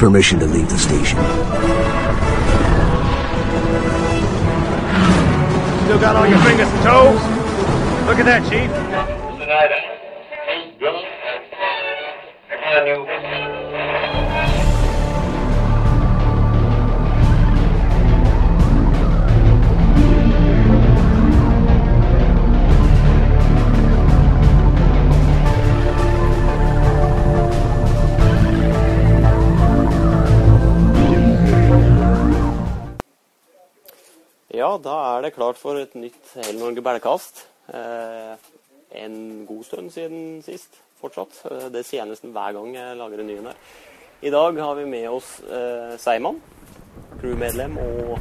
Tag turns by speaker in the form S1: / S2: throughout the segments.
S1: Permission to leave the station.
S2: Still got all your fingers and toes? Look at that, Chief.
S3: Ja, da er det klart for et nytt Hele Norge bælkast. Eh, en god stund siden sist, fortsatt. Eh, det sier jeg nesten hver gang jeg lager en ny en her. I dag har vi med oss eh, Seiman, crewmedlem og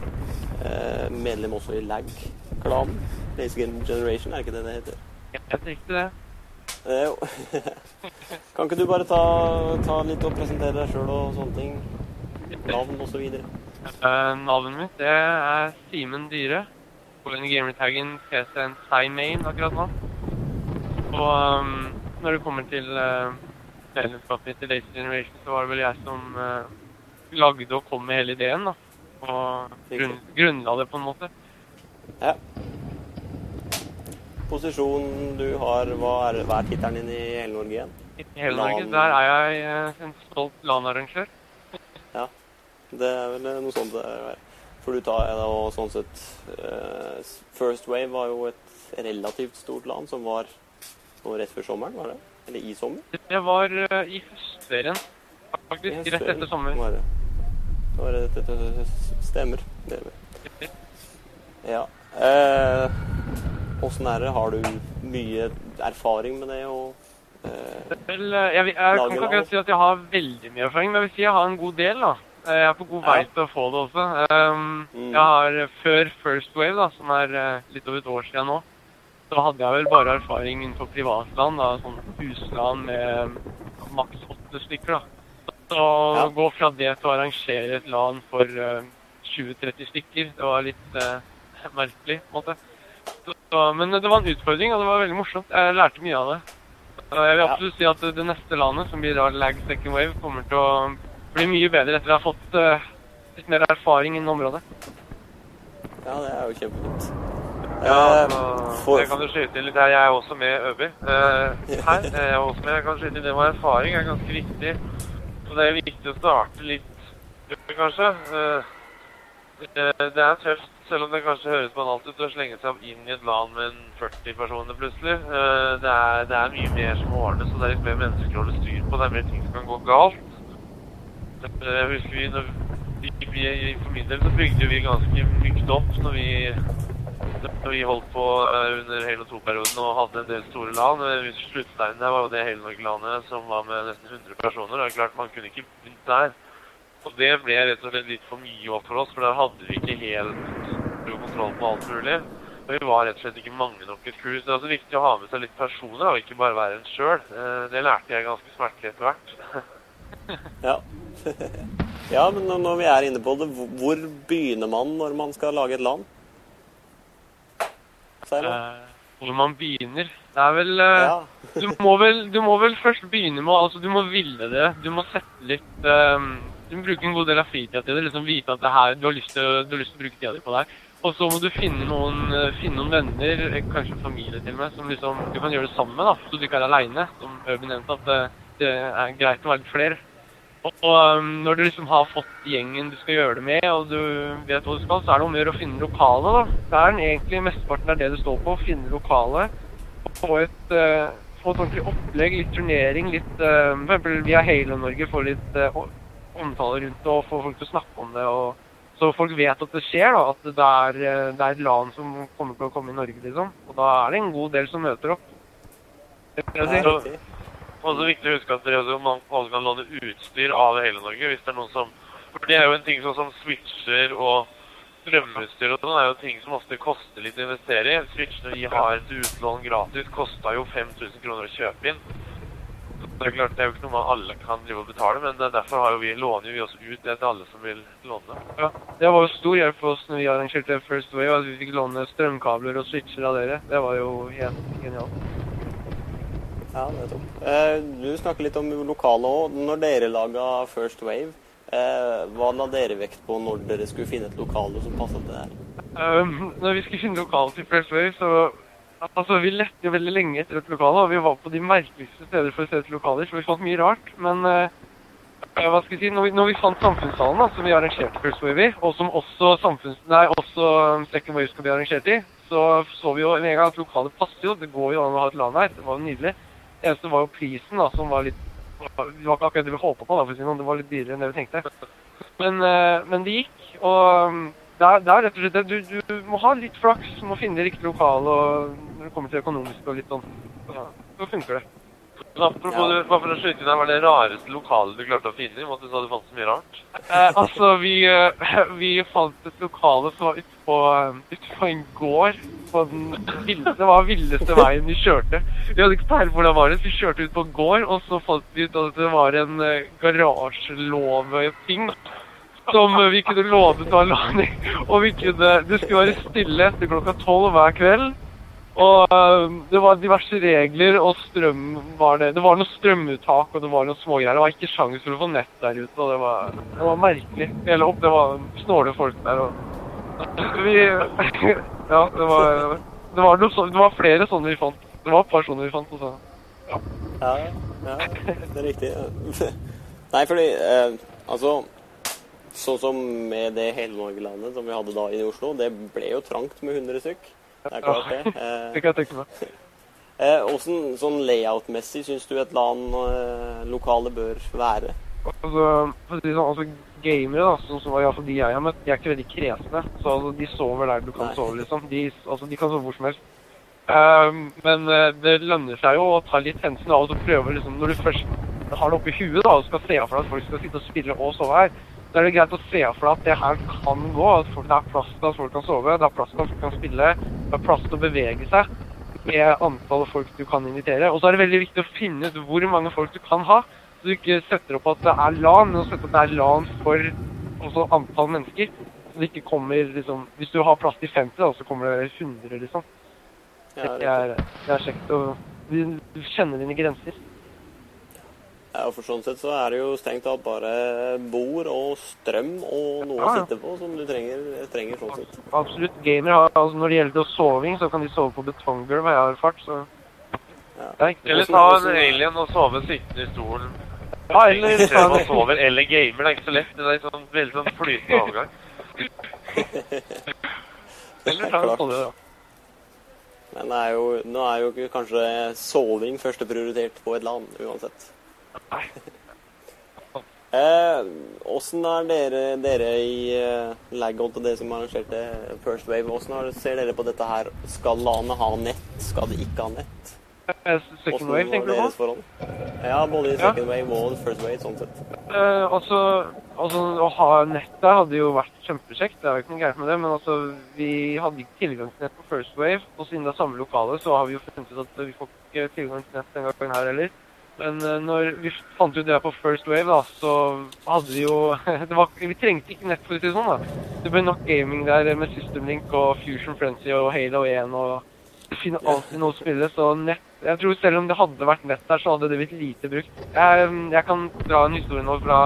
S3: eh, medlem også i LAG-klanen. Basic Generation, er ikke det det heter?
S4: Jeg tenkte det.
S3: Eh, kan ikke du bare ta, ta litt og presentere deg sjøl og sånne ting? Navn osv.
S4: Uh, navnet mitt det er Simen Dyre. På denne gamertaggen PC-en SciMain akkurat nå. Og um, når det kommer til uh, medlemskapet mitt i Lazy Generation, så var det vel jeg som uh, lagde og kom med hele ideen, da. Og grunn, grunnla det på en måte.
S3: Ja. Posisjonen du har, hva er, hva er tittelen din i hele Norge igjen?
S4: I hele Norge, der er jeg en stolt LAN-arrangør.
S3: Det er vel noe sånt det er. For du tar og sånn sett eh, First Wave var jo et relativt stort land som var nå rett før sommeren, var det? Eller i sommer?
S4: Det var uh, i høstferien, faktisk. Rett etter sommer.
S3: Var det. Det var rett etter Stemmer. Det er det. Åssen Eh, er det? Har du mye erfaring med det? Og, eh,
S4: Vel, eh, jeg, jeg kan ikke akkurat si at jeg har veldig mye erfaring, men jeg vil si jeg har en god del. da. Eh, Jeg er på god vei til å få det også. Um,
S3: Mm.
S4: Jeg har eh, Før First Wave, da, som er eh, litt over et år siden nå, så hadde jeg vel bare erfaring innenfor privatland. da, Sånn husland med maks åtte stykker. da. Så å gå fra det til å arrangere et LAN for eh, 20-30 stykker, det var litt eh, merkelig, på en måte. Så, men det var en utfordring, og det var veldig morsomt. Jeg lærte mye av det. Jeg vil absolutt si at det neste landet, som blir da Lag Second Wave, kommer til å bli mye bedre etter å ha fått uh, litt mer erfaring innen området.
S3: ja, det er jo kjempefint.
S5: Ja, altså,
S3: for-
S5: jeg kan jo skyte inn litt her. Jeg er også med Øby. Eh, her jeg er også med. Jeg kan skyte inn det med erfaring er ganske viktig. Så det er viktig å starte litt, kanskje. Uh, det, er tøft, selv om det kanskje høres banalt ut, å slenge seg inn i et land med en 40 personer plutselig. Uh, det, er, det er mye mer som ordnes, og det er litt mer mennesker å holde styr på. Det er mer ting som kan gå galt. Eh, Jeg husker vi, når vi, For min del så bygde vi ganske mykt opp når vi når vi holdt på eh, under Halo 2-perioden og hadde en del store LAN. eh, Sluttsteinen der var jo det Halo Norge-LANet som var med nesten 100 personer. Det er klart Man kunne ikke begynt der. Og det ble rett og slett litt for mye for oss, for der hadde vi ikke helt kontroll på alt mulig. Og vi var rett og slett ikke mange nok et crew. Så det er også viktig å ha med seg litt personer, og ikke bare være en sjøl. Det lærte jeg ganske smertelig etter hvert.
S3: Ja. ja, men når- vi er inne på det, hvor- begynner man når man skal lage et land? Man?
S4: Eh, hvor man begynner. Det er vel eh,
S3: Ja.
S4: du, må vel du må vel først begynne med altså Du må ville det. Du må sette litt ehm, Du må bruke en god del av fritida til det. liksom Vite at det her, du har lyst til, du har lyst til å bruke tida di på det her. Og så må du finne noen, eh, finne noen venner, kanskje familie til og med, som liksom du kan gjøre det sammen med. da, Så du ikke er aleine. Som Øby nevnte, at det, det er greit å være litt flere. Og, og ehm, når du liksom har fått gjengen du skal gjøre det med, og du vet hva du skal, så er det om å gjøre å finne lokalet, da. Det er egentlig mesteparten er det du står på. å Finne lokalet. Og få et, uh, få et ordentlig opplegg, litt turnering, litt uh, For eksempel via Halo Norge få litt uh, omtale rundt det, og få folk til å snakke om det. og så folk vet at det skjer, da, at det er, det er et LAN som kommer til å komme i Norge, liksom. Og da er det en god del som møter opp. Det vil jeg si.
S3: Ja, er
S5: det viktig å huske at dere også, kan låne utstyr av hele Norge. hvis det er noen som... For det er jo en ting sånn som switcher og strømutstyr og sånn er jo ting som ofte koster litt å investere i. Switchene vi har til utlån gratis, kosta jo 5000 kroner å kjøpe inn. Så Det er klart, det er jo ikke noe man alle kan drive og betale, men derfor har jo vi, låner vi også ut det til alle som vil låne.
S4: Ja, det var jo stor hjelp for oss når vi arrangerte First Way, at vi fikk låne strømkabler og switcher av dere. Det var jo helt genialt.
S3: Ja, nettopp. Eh, du snakker litt om lokale òg. Når dere laga First Wave, Eh, hva la dere vekt på når dere skulle finne et lokale som passet til det her?
S4: Um, når vi skulle finne lokale til First Wave, så Altså, vi lette jo veldig lenge etter et lokale, og vi var på de merkeligste steder for å se etter lokaler, så vi fant mye rart. Men uh, hva skal vi si, når vi, når vi fant Samfunnssalen, da, som vi arrangerte First Wave i, og som også, samfunns, nei, også Second Wave skal bli arrangert i, så så vi jo med en gang at lokalet passer jo. Det går jo an å ha et land her. Det var jo nydelig. Eneste var jo prisen, da, som var litt Det var ikke akkurat det vi håpa på, da, for å si noe. Det var litt dyrere enn det vi tenkte. Men, eh, men det gikk, og um, det er, det er rett og slett. Du, du må ha litt flaks, du må finne riktig lokale, og når det kommer til økonomisk og litt sånn, så funker det.
S5: Apropos,
S3: Ja.
S5: bare for å skyte inn her, var det rareste lokalet du klarte å finne? og du sa du fant så mye rart?
S4: Eh, altså, vi, eh, vi fant et lokale som var ute på, eh, på en gård. På den ville, det var villeste veien vi kjørte. Vi hadde ikke peiling på hvor det var. Vi kjørte ut på en gård, og så fant vi ut at det var en garasjelåveting garasjelov-ting. Som eh, vi kunne låne til Alani. Og vi kunne, det skulle være stille etter klokka tolv hver kveld. Og eh, det var diverse regler, og strøm var det. Det var noe strømuttak, og det var noen smågreier. Det var ikke sjans for å få nett der ute, og det var, det var merkelig. Hele opp, det var snåle folk der, og vi, Ja, det var, det var, noe, så- det var flere sånne vi fant. Det var et par sånne vi fant, Også. Ja.
S3: Ja, ja, det er riktig. Nei, fordi eh, altså Sånn som med det Hele-Norge-landet som vi hadde da i Oslo, det ble jo trangt med 100 stykk. Det er klart det. Eh,
S4: det kan jeg tenke meg.
S3: eh, hvordan sånn layout-messig syns du et LAN-lokale bør være?
S4: Altså, for å si sånn, altså gamere, da, som, som i hvert de jeg har møtt, de er ikke veldig kresne. Så altså, de sover der du kan
S3: Nei.
S4: sove, liksom. De, altså, de kan sove hvor som helst. Uh, men uh, det lønner seg jo å ta litt hensyn av og prøve liksom, Når du først har det oppi huet da, og skal se for deg at folk skal sitte og spille og sove her, da er det greit å se for deg at det her kan gå. At folk, det er plass til at folk kan sove, det er plass til at folk kan spille, plass til å bevege seg med antallet folk du kan invitere. Og så er det veldig viktig å finne ut hvor mange folk du kan ha. Så du ikke setter opp at det er LAN, men setter opp at det er LAN for også antall mennesker. Så det ikke kommer liksom Hvis du har plass til 50, da, så kommer det 100, liksom. Det er, det er kjekt å du kjenner dine grenser.
S3: Ja, for sånn sett så er det jo strengt tatt bare bord og strøm og noe å
S4: Ja, å
S3: sitte på som du trenger, trenger sånn sett.
S4: Absolutt. Gamer har altså Når det gjelder soving, så kan de sove på betonggulv, har jeg erfart. Så
S3: Ja.
S4: er
S5: Eller ta en alien og sove sittende i stolen.
S4: Ja, eller
S5: man
S4: en
S5: sover eller gamer, det er ikke så lett. Det er sånn veldig sånn flytende overgang.
S4: Eller ta en sånn, da.
S3: Men det er jo, nå er jo kanskje soving førsteprioritert på et land uansett. Eh, Åssen er dere, dere i uh, Lagon til det som arrangerte First Wave? Hvordan ser dere på dette her? Skal landet ha nett? Skal det ikke ha nett?
S4: Eh, Second wave, tenker du på?
S3: Ja, både i
S4: Ja.
S3: second wave og first wave, sånn sett.
S4: Eh, altså, altså, å ha nett der hadde jo vært kjempekjekt. Det er jo ikke noe gærent med det. Men altså, vi hadde ikke tilgang til nett på First Wave. Og siden det er samme lokale, så har vi jo funnet ut at vi får ikke tilgang til nett denne gangen her heller. Men eh, når vi fant ut det her på First Wave, da, så hadde vi jo det var, Vi trengte ikke nett, for å si det sånn. da. Det ble nok gaming der med System Link og Fusion Frenzy og Halo 1 og finne alltid noe å spille, så nett Jeg tror selv om det hadde vært nett der, så hadde det blitt lite brukt. Jeg, jeg kan dra en historie nå fra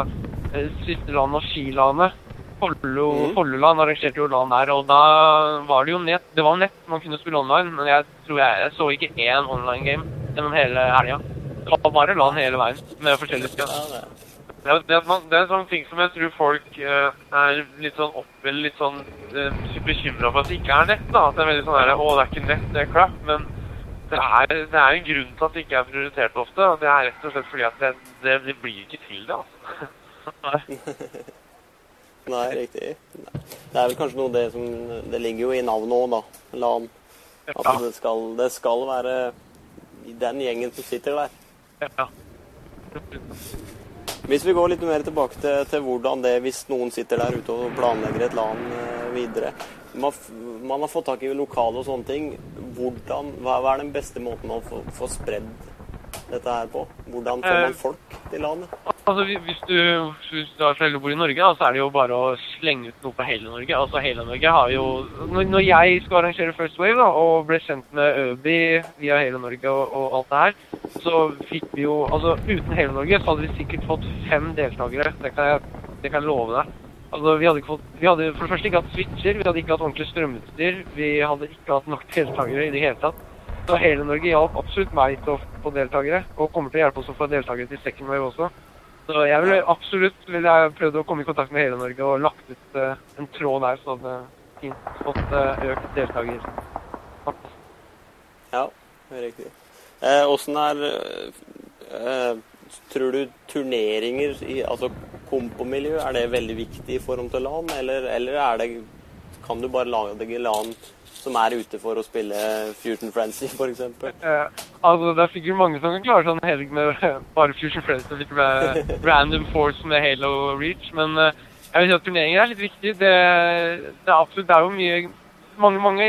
S4: eh, siste og skilandet. Follo,
S3: Mhm.
S4: Folloland arrangerte jo LAN der, og da var det jo nett. Det var nett man kunne spille online, men jeg tror jeg, jeg så ikke én online game gjennom hele helga. Det være bare LAN hele veien, med forskjellige.
S3: Ja, det.
S5: Det det, er, en sånn ting som jeg tror folk uh, er litt sånn opp eller litt sånn uh, bekymra for at det ikke er nett. da. At det er veldig sånn der, Å, det er ikke nett, det er crap. Men det er, det er en grunn til at det ikke er prioritert ofte. Og det er rett og slett fordi at det, det, det blir ikke til det. altså.
S3: Nei, riktig. Det er vel kanskje noe det som Det ligger jo i navnet òg, da. LAN. At det skal, det skal være den gjengen som sitter der.
S4: Ja.
S3: Hvis vi går litt mer tilbake til, til hvordan det hvis noen sitter der ute og planlegger et LAN eh, videre man, man har fått tak i lokale og sånne ting. Hvordan, hva, er den beste måten å få, få spredd dette her på? Hvordan får
S4: Eh,
S3: man folk til LAN-et?
S4: Altså, Hvis du, hvis du har bor i Norge, da, så er det jo bare å slenge ut noe på hele Norge. Altså, hele Norge har jo Når, jeg skulle arrangere First Wave da, og ble kjent med Øby via hele Norge og, og alt det her, så fikk vi jo Altså, uten hele Norge så hadde vi sikkert fått fem deltakere. Det kan jeg Det kan jeg love deg. Altså, vi hadde, ikke fått, vi hadde for det første ikke hatt switcher, vi hadde ikke hatt ordentlig strømutstyr, vi hadde ikke hatt nok deltakere i det hele tatt. Så hele Norge hjalp absolutt meg til å få deltakere, og kommer til å hjelpe oss å få deltakere til Second Wave også. Så jeg ville absolutt vil jeg prøvd å komme i kontakt med hele Norge og lagt ut uh, en tråd der, så hadde fint fått uh, økt deltaker.
S3: Ja, det er riktig. Eh, Åssen er eh, Tror du turneringer i altså kompomiljø, er det veldig viktig i forhold til LAN, eller, eller er det, kan du bare lage deg LAN som er ute for å spille Fusion Frenzy, f.eks.?
S4: Uh, altså, det er sikkert mange som kan klare sånn helg med bare Fusion Frenzy og litt med Random Force med Halo Reach, men uh, jeg vil si at turneringer er litt viktig. Det, det er absolutt, det er jo mye Mange, mange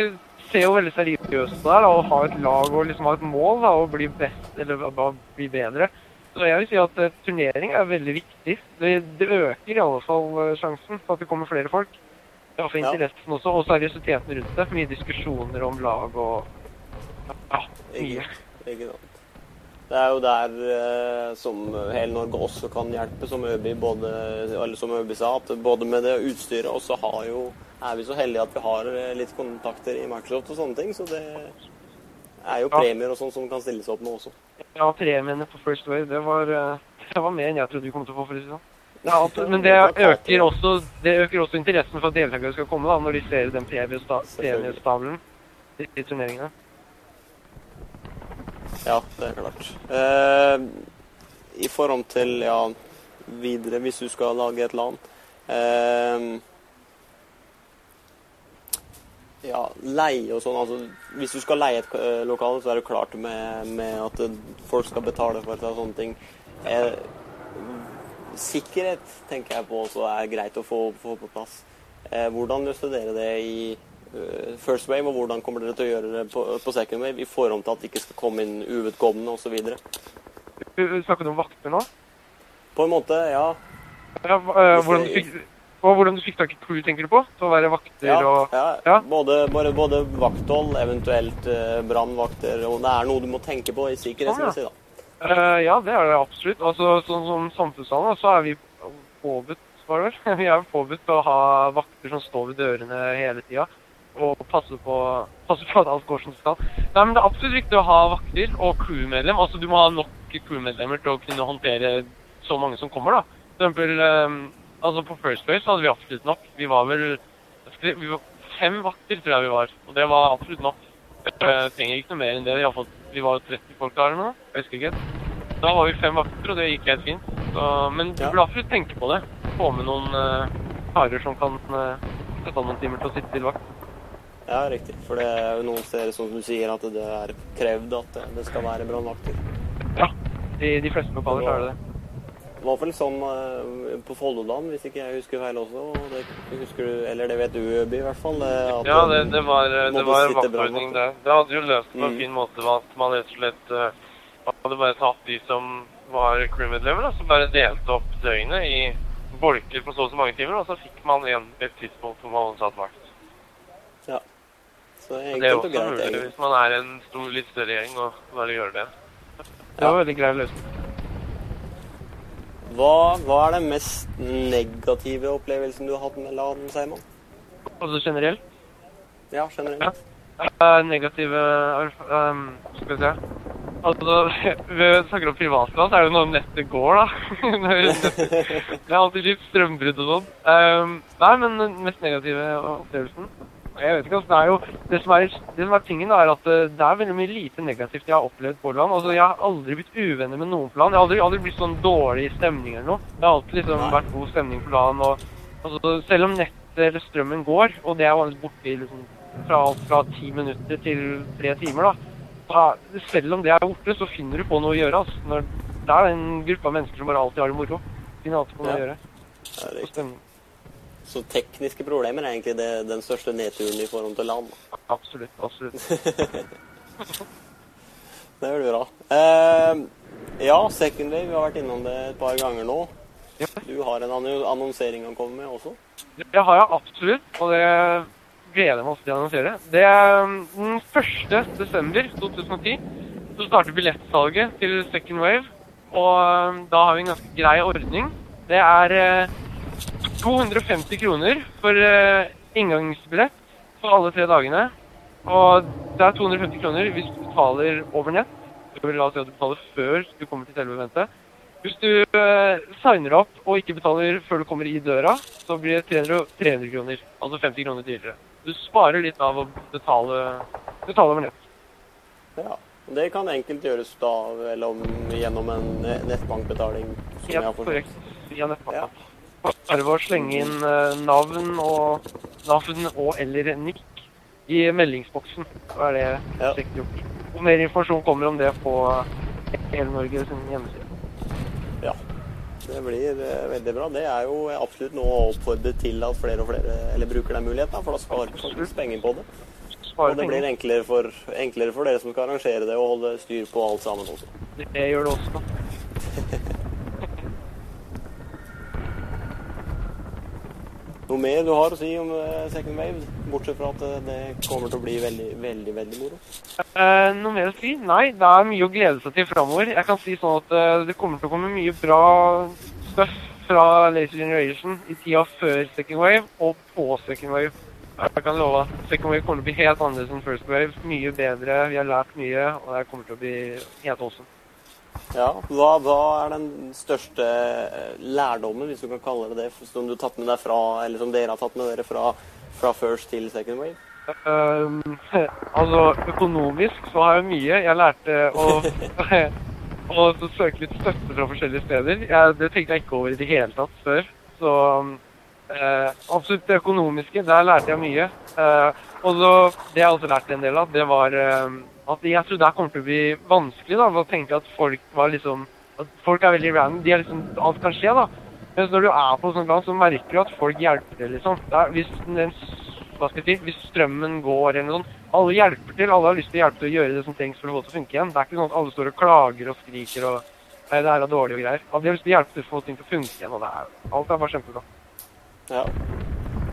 S4: ser jo veldig seriøst på det her, da, å ha et lag og liksom ha et mål da, og bli best, eller bare bli bedre. Så jeg vil si at uh, turnering er veldig viktig. Det, det øker i alle fall eh, sjansen for at det kommer flere folk. Ja, for
S3: Ja.
S4: interessen også, og seriøsiteten rundt det. Mye diskusjoner om lag og ja, mye.
S3: Ikke, sant. Det er jo der eh, som hele Norge også kan hjelpe, som Øby, både, eller som Øby sa, at både med det utstyret, og så har jo, er vi så heldige at vi har eh, litt kontakter i Microsoft og sånne ting, så det er jo premier og sånn som kan stilles opp med også.
S4: Ja, premiene på First Wave, det var, eh, det var mer enn jeg trodde vi kom til å få, for å si det sånn. Ja, absolutt, men det øker, også, det øker også interessen for at deltakere skal komme, da, når de ser den premiestavlen i, i turneringene.
S3: Ja, det er klart. Eh, I forhold til, ja, videre, hvis du skal lage et land eh, Ja, leie og sånn. Altså, hvis du skal leie et eh, lokale, så er det klart med, med at folk skal betale for det og sånne ting. Eh, sikkerhet tenker jeg på også er greit å få, få på plass. Eh, hvordan løste dere det i uh, First Wave, og hvordan kommer dere til å gjøre det på, på Second Wave i forhold til at det ikke skal komme inn uvedkommende osv.?
S4: Snakker du om vakter nå?
S3: På en måte, ja.
S4: Ja, eh, hvordan, du fikk, og hvordan du fikk tak i crew, tenker du på? Til å være vakter
S3: Ja,
S4: og
S3: ja.
S4: Ja.
S3: Både, både, både vakthold, eventuelt uh, brannvakter, og det er noe du må tenke på i sikkerhetsmessig, da.
S4: Eh, ja, det er det absolutt. Altså, sånn som samfunnshallen, da, så er vi påbudt, var det vel? Vi er påbudt å ha vakter som står ved dørene hele tida. Og passe på, passe på at alt går som det skal. Nei, men det er absolutt viktig å ha vakter og crewmedlem. Altså, du må ha nok crewmedlemmer til å kunne håndtere så mange som kommer, da. For eksempel, um, altså på First Place hadde vi absolutt nok. Vi var vel vi var fem vakter, tror jeg vi var. Og det var absolutt nok. Jeg trenger ikke noe mer enn det. Vi, har fått, vi var 30 folk der nå. Jeg husker ikke. Da var vi fem vakter, og det gikk helt fint. Så, men du
S3: glad
S4: for absolutt tenke på det. Få med noen uh, karer som kan uh, sette av noen timer til å sitte til vakt.
S3: Ja, riktig. For det er jo noen steder, som du sier, at det er krevd at det skal være brannvakter.
S4: Ja, i de fleste lokaler så er det det.
S3: Det var vel sånn på Folloland, hvis ikke jeg husker feil også. Det, husker du, eller det vet du, Øby, i hvert fall. eh, at
S4: Ja, det, det var, det var
S3: en
S4: vaktordning der. Det hadde jo løst det på en
S3: Mm.
S4: fin måte ved at man rett og slett eh, hadde bare tatt de som var crewmedlemmer, som bare delte opp døgnet i bolker på så og så mange timer, og så fikk man en, et tidspunkt hvor man satt vakt.
S3: Så
S4: Det er også
S3: greit,
S4: mulig
S3: egentlig.
S4: hvis man er en stor, litt større gjeng og bare gjør det. Det var veldig grei løsning.
S3: Hva, hva er den mest negative opplevelsen du har hatt med LAN, Seiman?
S4: Altså generelt.
S3: Ja, generelt.
S4: Ja. negative um, Skal vi se. Altså, Ved å snakke om privatland, så er det jo når nettet går, da. det er alltid litt strømbrudd og sånn. Um, nei, men den mest negative opplevelsen Jeg vet ikke, altså, det er jo Det som er, det som er tingen, er at eh, det er veldig mye lite negativt jeg har opplevd på LAN. Altså, jeg har aldri blitt uvenner med noen på LAN. Jeg har aldri, aldri blitt sånn dårlig stemning eller noe. Det har alltid liksom vært god stemning på LAN. Og, altså, selv om nettet eller strømmen går, og det er vanligvis borte liksom fra fra ti minutter til tre timer, da. da. Selv om det er borte, så finner du på noe å gjøre. Altså. Når, det er en gruppe av mennesker som bare alltid har det moro. Finner alltid på noe
S3: Ja.
S4: å gjøre. Og stemning.
S3: Så tekniske problemer er egentlig det, den største nedturen i forhold til land?
S4: Absolutt. absolutt.
S3: Det du bra. Eh, ja, Second Wave, vi har vært innom det et par ganger nå.
S4: Ja.
S3: Du har en annonsering å komme med også.
S4: Det har jeg absolutt, og det gleder jeg meg også til å annonsere. Det er den 1. desember 2010 så starter billettsalget til Second Wave, og um, da har vi en ganske grei ordning. Det er eh, 250 kroner for uh, inngangsbillett for alle tre dagene. Og det er 250 kroner hvis du betaler over nett. Det vil la oss si at du betaler før du kommer til selve eventet. Hvis du uh, signer opp og ikke betaler før du kommer i døra, så blir det 300, 300 kroner. Altså 50 kroner dyrere. Du sparer litt av å betale, betale over nett.
S3: Ja. Det kan enkelt gjøres da eller om, gjennom en nettbankbetaling. som jeg har forstått.
S4: korrekt via nettbank.
S3: Ja.
S4: Bare å slenge inn eh, navn og navn og eller nikk i meldingsboksen. Så er det
S3: Ja.
S4: sikkert gjort. Og mer informasjon kommer om det på Hele Norge sin hjemmeside.
S3: Ja. Det blir eh, veldig bra. Det er jo absolutt noe å oppfordre til at flere og flere eller bruker den muligheten, for da sparer du faktisk penger på det. Og det blir enklere for, enklere for dere som skal arrangere det, og holde styr på alt sammen også.
S4: Det gjør det også.
S3: Noe mer du har å si om eh, Second Wave, bortsett fra at eh, det kommer til å bli veldig, veldig, veldig moro?
S4: Eh, noe mer å si? Nei, det er mye å glede seg til framover. Jeg kan si sånn at eh, det kommer til å komme mye bra stuff fra Laser Generation i tida før Second Wave og på Second Wave. Jeg kan love at Second Wave kommer til å bli helt annerledes enn First Wave. Mye bedre, vi har lært mye, og det kommer til å bli helt awesome.
S3: Ja, hva, hva er den største eh, lærdommen, hvis du kan kalle det det, som du tatt med deg fra, eller som dere har tatt med dere fra, fra First til Second Wave?
S4: Um, altså, økonomisk så har jeg mye. Jeg lærte å, å søke litt støtte fra forskjellige steder. Jeg, det tenkte jeg ikke over i det hele tatt før. Så eh, absolutt det økonomiske, der lærte jeg mye. Uh, og så, det jeg også lærte en del av, det var eh, at jeg tror det kommer til å bli vanskelig da, å tenke at folk var liksom at folk er veldig random. De er liksom, alt kan skje, da. Mens når du er på sånt land, så merker du at folk hjelper til, liksom. Det er, hvis, den, hva skal jeg si, hvis strømmen går eller noe sånt, alle hjelper til. Alle har lyst til å hjelpe til å gjøre det som trengs for å få det til å funke igjen. Det er ikke sånn at alle står og klager og skriker og Nei, det her er dårlig og greier. Alle har lyst til å hjelpe til å få ting til å funke igjen, og det er, alt er bare kjempebra.
S3: Ja.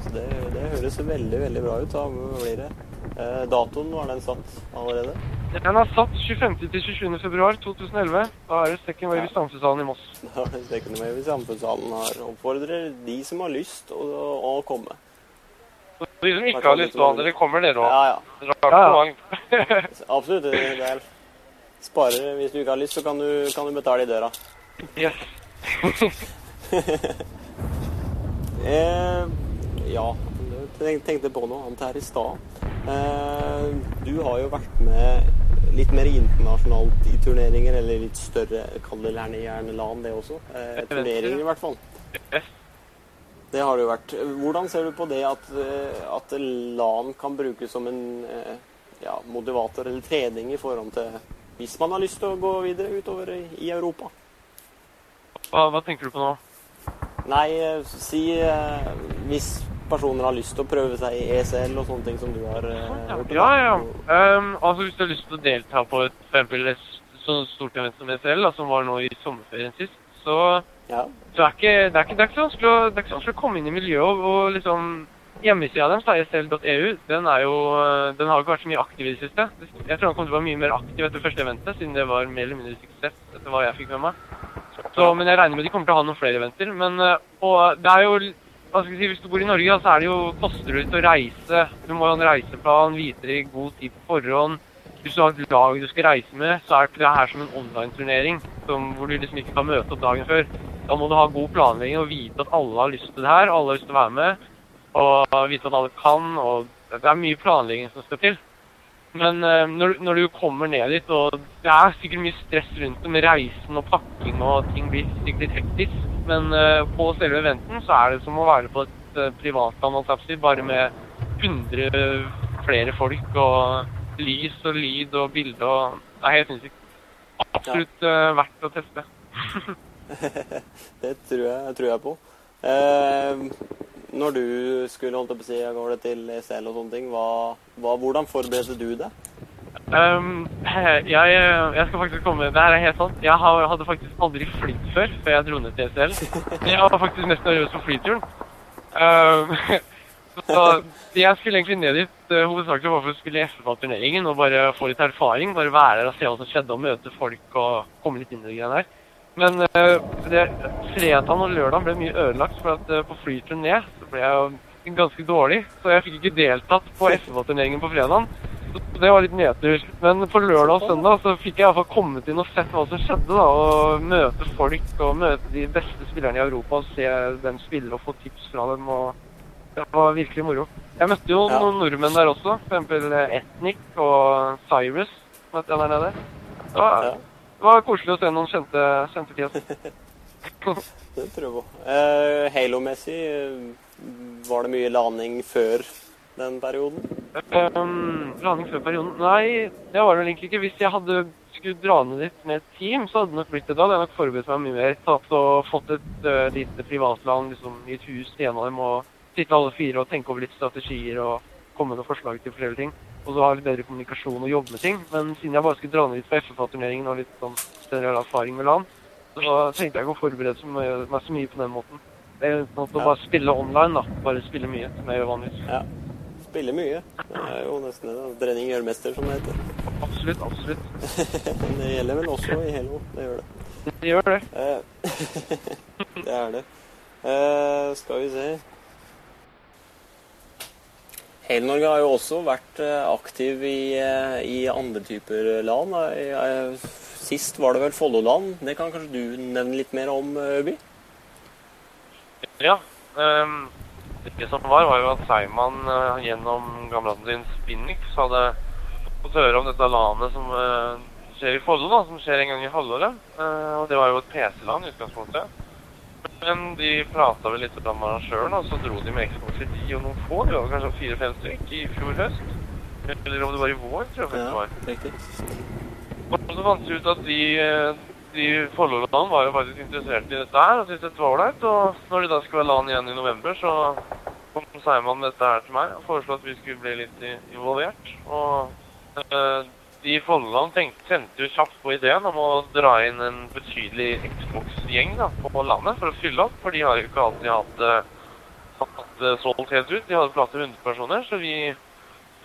S3: Så det, det høres veldig, veldig bra ut. Da blir det? Eh, datoen, var den satt allerede?
S4: Den er satt 25. til 27. februar 2011. Da er det Second Wave i Stamfesalen i Moss.
S3: Da er det Second Wave i Samfunnssalen her oppfordrer de som har lyst å, å komme.
S4: Så de som ikke har lyst ha dere, kommer dere òg.
S3: Ja, ja.
S4: Rart ja. mange.
S3: Absolutt. Det er sparer. Hvis du ikke har lyst, så kan du, kan du betale i døra.
S4: yes.
S3: Eh, ja, jeg tenkte på noe annet her i stad. Eh, du har jo vært med litt mer internasjonalt i turneringer, eller litt større, kall det gjerne, LAN det også. Eh, turneringer i hvert fall. Det har det jo vært. Hvordan ser du på det at, eh, at LAN kan brukes som en ja, motivator eller trening i forhold til hvis man har lyst til å gå videre utover i, Europa?
S4: Hva, hva tenker du på nå?
S3: Nei, si hvis personer har lyst til å prøve seg i ESL og sånne ting som du har eh, gjort.
S4: Ja, ja. Um, altså Hvis du har lyst til å delta på et, eksempel så stort event som ESL, da, som var nå i sommerferien sist, så,
S3: Ja.
S4: så er ikke, det, er ikke, det, er ikke så vanskelig å, det er ikke så vanskelig å komme inn i miljøet. Og, og liksom Hjemmesida deres, esl.eu, den er jo øh, Den har jo ikke vært så mye aktiv i det siste. Jeg tror den kommer til å være mye mer aktiv etter første eventet, siden det var mer eller mindre suksess, etter hva jeg fikk med meg. Så, men jeg regner med de kommer til å ha noen flere eventer. Men øh, og det er jo hva skal si, Hvis du bor i Norge, så er det jo, koster det litt å reise. Du må ha en reiseplan, vite det i god tid på forhånd. Hvis du har et lag du skal reise med, så er det her som en online-turnering hvor du liksom ikke kan møte opp dagen før. Da må du ha god planlegging og vite at alle har lyst til det her, alle har lyst til å være med. Og vite at alle kan, og det er mye planlegging som skal til. Men eh, når, når du kommer ned dit, og det er sikkert mye stress rundt det med reisen og pakking, og ting blir sikkert litt hektisk, men eh, på selve eventen så er det som å være på et uh, privatland, holdt jeg på å si, bare med 100 flere folk og lys og lyd og bilde og Det er helt sinnssykt. Absolutt eh, verdt å teste.
S3: Det tror jeg, tror jeg på. Eh, når du skulle holdt på å si, går det til ESL og sånne ting, hva, hva, hvordan forberedte du deg?
S4: Um, jeg, jeg skal faktisk komme Det her er helt sant. Jeg hadde faktisk aldri flydd før, før jeg dro ned til SL. Jeg var faktisk mest nervøs for flyturen. Um, så jeg skulle egentlig ned dit uh, hovedsakelig bare for å spille FFA-turneringen og bare få litt erfaring. Bare være der og se hva som skjedde, og møte folk og komme litt inn i det greiene der. Men uh, det, fredagen og lørdagen ble mye ødelagt, for at uh, på flyturen ned så ble jeg ganske dårlig. Så jeg fikk ikke deltatt på FFA-turneringen på fredagen. Det var litt nedtur. Men på lørdag og søndag så fikk jeg iallfall kommet inn og sett hva som skjedde. da, Og møte folk og møte de beste spillerne i Europa og se dem spille og få tips fra dem. og Det var virkelig moro. Jeg møtte jo noen nordmenn der også. For eksempel Ethnic og Cyrus møtte jeg der nede. Det var,
S3: Ja.
S4: det var koselig å se noen kjente, kjente fjes.
S3: Det tror jeg på. Uh, Halo-messig, eh, var det mye landing før den perioden?
S4: Um, landing før perioden? Nei, det var det vel egentlig ikke. Hvis jeg hadde skulle dra ned dit med et team, så hadde det nok blitt det da. Jeg hadde nok forberedt meg mye mer. Tatt og fått et uh, lite privatland liksom, i et hus til en dem, og sitte alle fire og tenke over litt strategier og komme med forslag til flere ting. Og så ha litt bedre kommunikasjon og jobbe med ting. Men siden jeg bare skulle dra ned dit for FFA-turneringen og litt sånn generell erfaring med land, så tenkte jeg ikke å forberede meg så mye på den måten. Det er uten at å
S3: Ja.
S4: bare spille online, da. Bare spille mye, som jeg gjør vanligvis.
S3: Ja. Spiller mye. Det er jo nesten det. da. Trening gjør mester, som det heter.
S4: Absolutt, absolutt.
S3: Det gjelder vel også i Halo. Det gjør det.
S4: Det gjør det.
S3: Eh, det er det. Eh, skal vi se Hele Norge har jo også vært eh, aktiv i, i andre typer land. Sist var det vel Folloland. Det kan kanskje du nevne litt mer om, Øby?
S5: Ja. ehm, det som var, var jo at Seiman eh, gjennom kameraten sin Spinnix hadde fått høre om dette landet som eh, skjer i Follo, da, som skjer en gang i halvåret. Eh, og det var jo et PC-land i utgangspunktet. Men de prata vel litt om arrangøren, og så dro de med Xbox i og noen få. De var kanskje fire-fem stykk i fjor høst. Eller om det var i vår, tror jeg faktisk det var.
S3: riktig.
S5: Og så fant vi ut at de, de Follo-landene var jo faktisk interessert i dette her og syntes dette var ålreit. Og når de da skulle være land igjen i november, så kom Seiman med dette her til meg og foreslo at vi skulle bli litt involvert. Og øh, de i Folloland tenkte- sendte jo kjapt på ideen om å dra inn en betydelig Xbox-gjeng på landet for å fylle opp, for de har jo ikke alltid hatt, eh, hatt det solgt helt ut. De hadde plass til 100 personer, så vi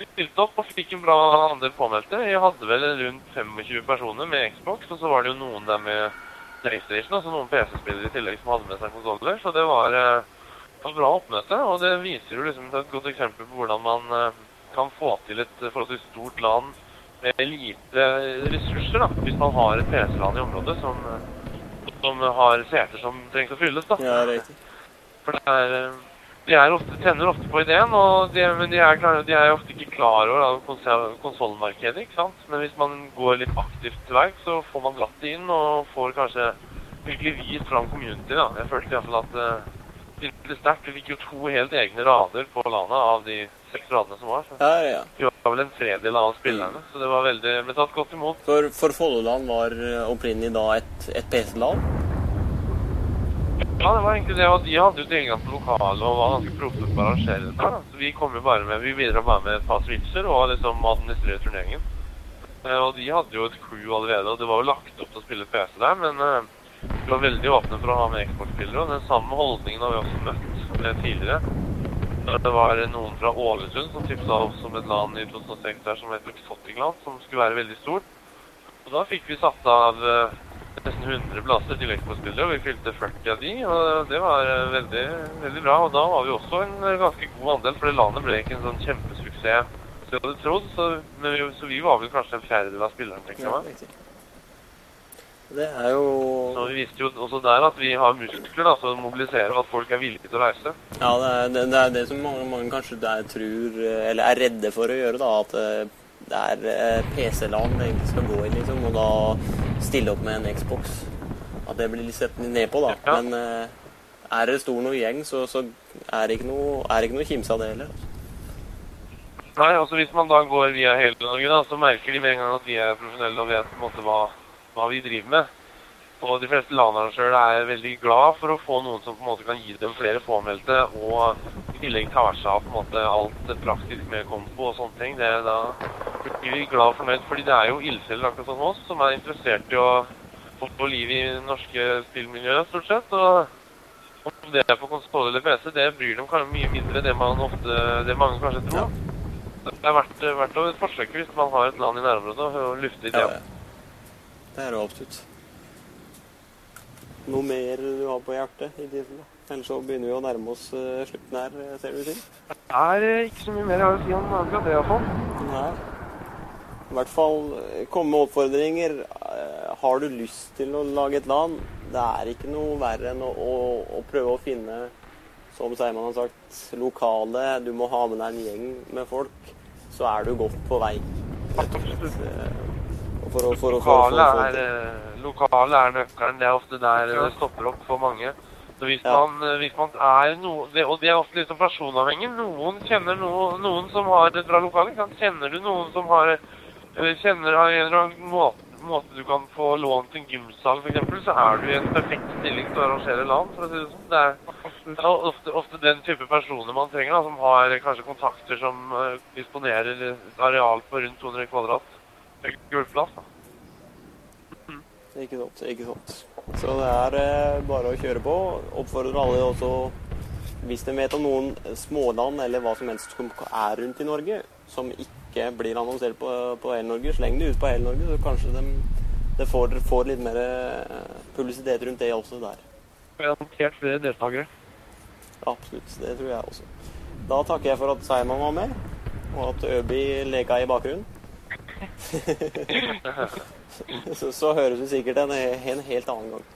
S5: stilte opp og fikk en bra andel påmeldte. Jeg hadde vel rundt 25 personer med Xbox, og så var det jo noen der med PlayStation, altså noen PC-spillere i tillegg som hadde med seg konsoller. Så det var et var bra oppmøte, og det viser jo liksom et godt eksempel på hvordan man eh, kan få til et eh, forholdsvis stort land med lite ressurser, da, hvis man har et PC-land i området som, eh, som har seter som trengs å fylles. da.
S3: Ja, det er riktig.
S5: For det er, eh, de er ofte, tenner ofte på ideen, og de, men de er, klar, de er ofte ikke klar over konsollmarkedet. ikke sant? Men hvis man går litt aktivt til verk, så får man dratt det inn og får kanskje virkelig vist fram community. da. Jeg følte iallfall at uh, det ble sterkt. Vi fikk jo to helt egne rader på landet av de seks radene som var. Så
S3: Ja, ja.
S5: vi var vel en tredjedel av spillerne, så det var veldig, ble tatt godt imot.
S3: For, for Folloland var eh, opprinnelig da et, et PC-land.
S5: Ja, det var egentlig det. Og de hadde jo tilgang på lokale og var ganske proffe på å arrangere dette. Så vi kom jo bare med, vi bidro bare med et par switcher og liksom administrere turneringen. Eh, Og de hadde jo et crew allerede, og det var jo lagt opp til å spille PC der, men eh, vi var veldig åpne for å ha med Xbox-spillere, og den samme holdningen har vi også møtt eh, tidligere. Det var noen fra Ålesund som tipsa oss om et land i 2006 der som het Exotic-land, som skulle være veldig stort. Og da fikk vi satt av nesten 100 plasser til Xbox-spillere, og vi fylte 40 av de, og det var eh, veldig, veldig bra. Og da var vi også en eh, ganske god andel, for det landet ble ikke en sånn kjempesuksess som jeg hadde trodd, så, men vi, så vi var vel kanskje en fjerdedel av spillerne, tenker jeg meg.
S3: Det er jo
S5: Så vi viste jo også der at vi har muskler da, som mobiliserer, og at folk er villige til å reise.
S3: Ja, det er det, det, er det som mange, mange kanskje der tror, eh, eller er redde for å gjøre, da. At det er PC-land det egentlig skal gå i, liksom. Og da stille opp med en Xbox. At det blir sett ned på, da.
S5: Ja.
S3: Men eh, er det stor noe gjeng, så, så er det ikke noe, er ikke noe kimse av det heller.
S5: Nei, altså hvis man da går via hele Norge, da, så merker de med en gang at vi er profesjonelle og vet på en måte hva, hva vi driver med. Og de fleste landarrangører er veldig glad for å få noen som på en måte kan gi dem flere påmeldte, og i tillegg tar seg av på en måte alt praktisk med kompo og sånne ting. Det er da blir vi glad og fornøyd, fordi det er jo ildsjeler akkurat som oss, som er interessert i å få på liv i norske spillmiljøer, stort sett. Og om det er på konsoll eller PC, det bryr dem kanskje mye mindre det man ofte, det mange kanskje tror. Det er verdt, verdt å forsøke hvis man har et land i nærområdet og lufte
S3: Ja,
S5: ideen.
S3: ja. Det er det absolutt. Noe mer du har på hjertet i tilfelle? Ellers så begynner vi å nærme oss uh, slutten her, eh, ser du til.
S5: Det er eh, ikke så mye mer jeg har å si om akkurat det, iallfall.
S3: Nei. I hvert fall komme med oppfordringer. Har du lyst til å lage et land? Det er ikke noe verre enn å, å, å prøve å finne, som Seiman har sagt, lokale. Du må ha med deg en gjeng med folk. Så er du godt på vei. Rett og slett. For å, for å, for å, å
S5: lokale er nøkkelen. Det er ofte der det stopper opp for mange. Så hvis
S3: Ja.
S5: man, eh, hvis man er noe, det, Og det er ofte litt sånn personavhengig. Noen kjenner noe, noen som har et bra lokale. Kan. Kjenner du noen som har Eller kjenner av en eller annen måte, måte du kan få lånt en gymsal, f.eks., så er du i en perfekt stilling til å arrangere LAN, for å si det sånn. Det er, det er ofte, ofte den type personer man trenger, da, som har kanskje kontakter som uh, disponerer areal på rundt 200 kvadrat. Gulvplass, da.
S3: Ikke sant. ikke sant. Så det er eh, bare å kjøre på. Oppfordrer alle også, hvis de vet om noen småland eller hva som helst som er rundt i Norge, som ikke blir annonsert på, på Norge, sleng det ut på hele Norge, så kanskje de, de får, får litt mer eh, publisitet rundt det også der.
S4: Garantert flere deltakere.
S3: Absolutt. Det tror jeg også. Da takker jeg for at Seiman var med, og at Øby leka i bakgrunnen. så, så høres vi sikkert en, en helt annen gang.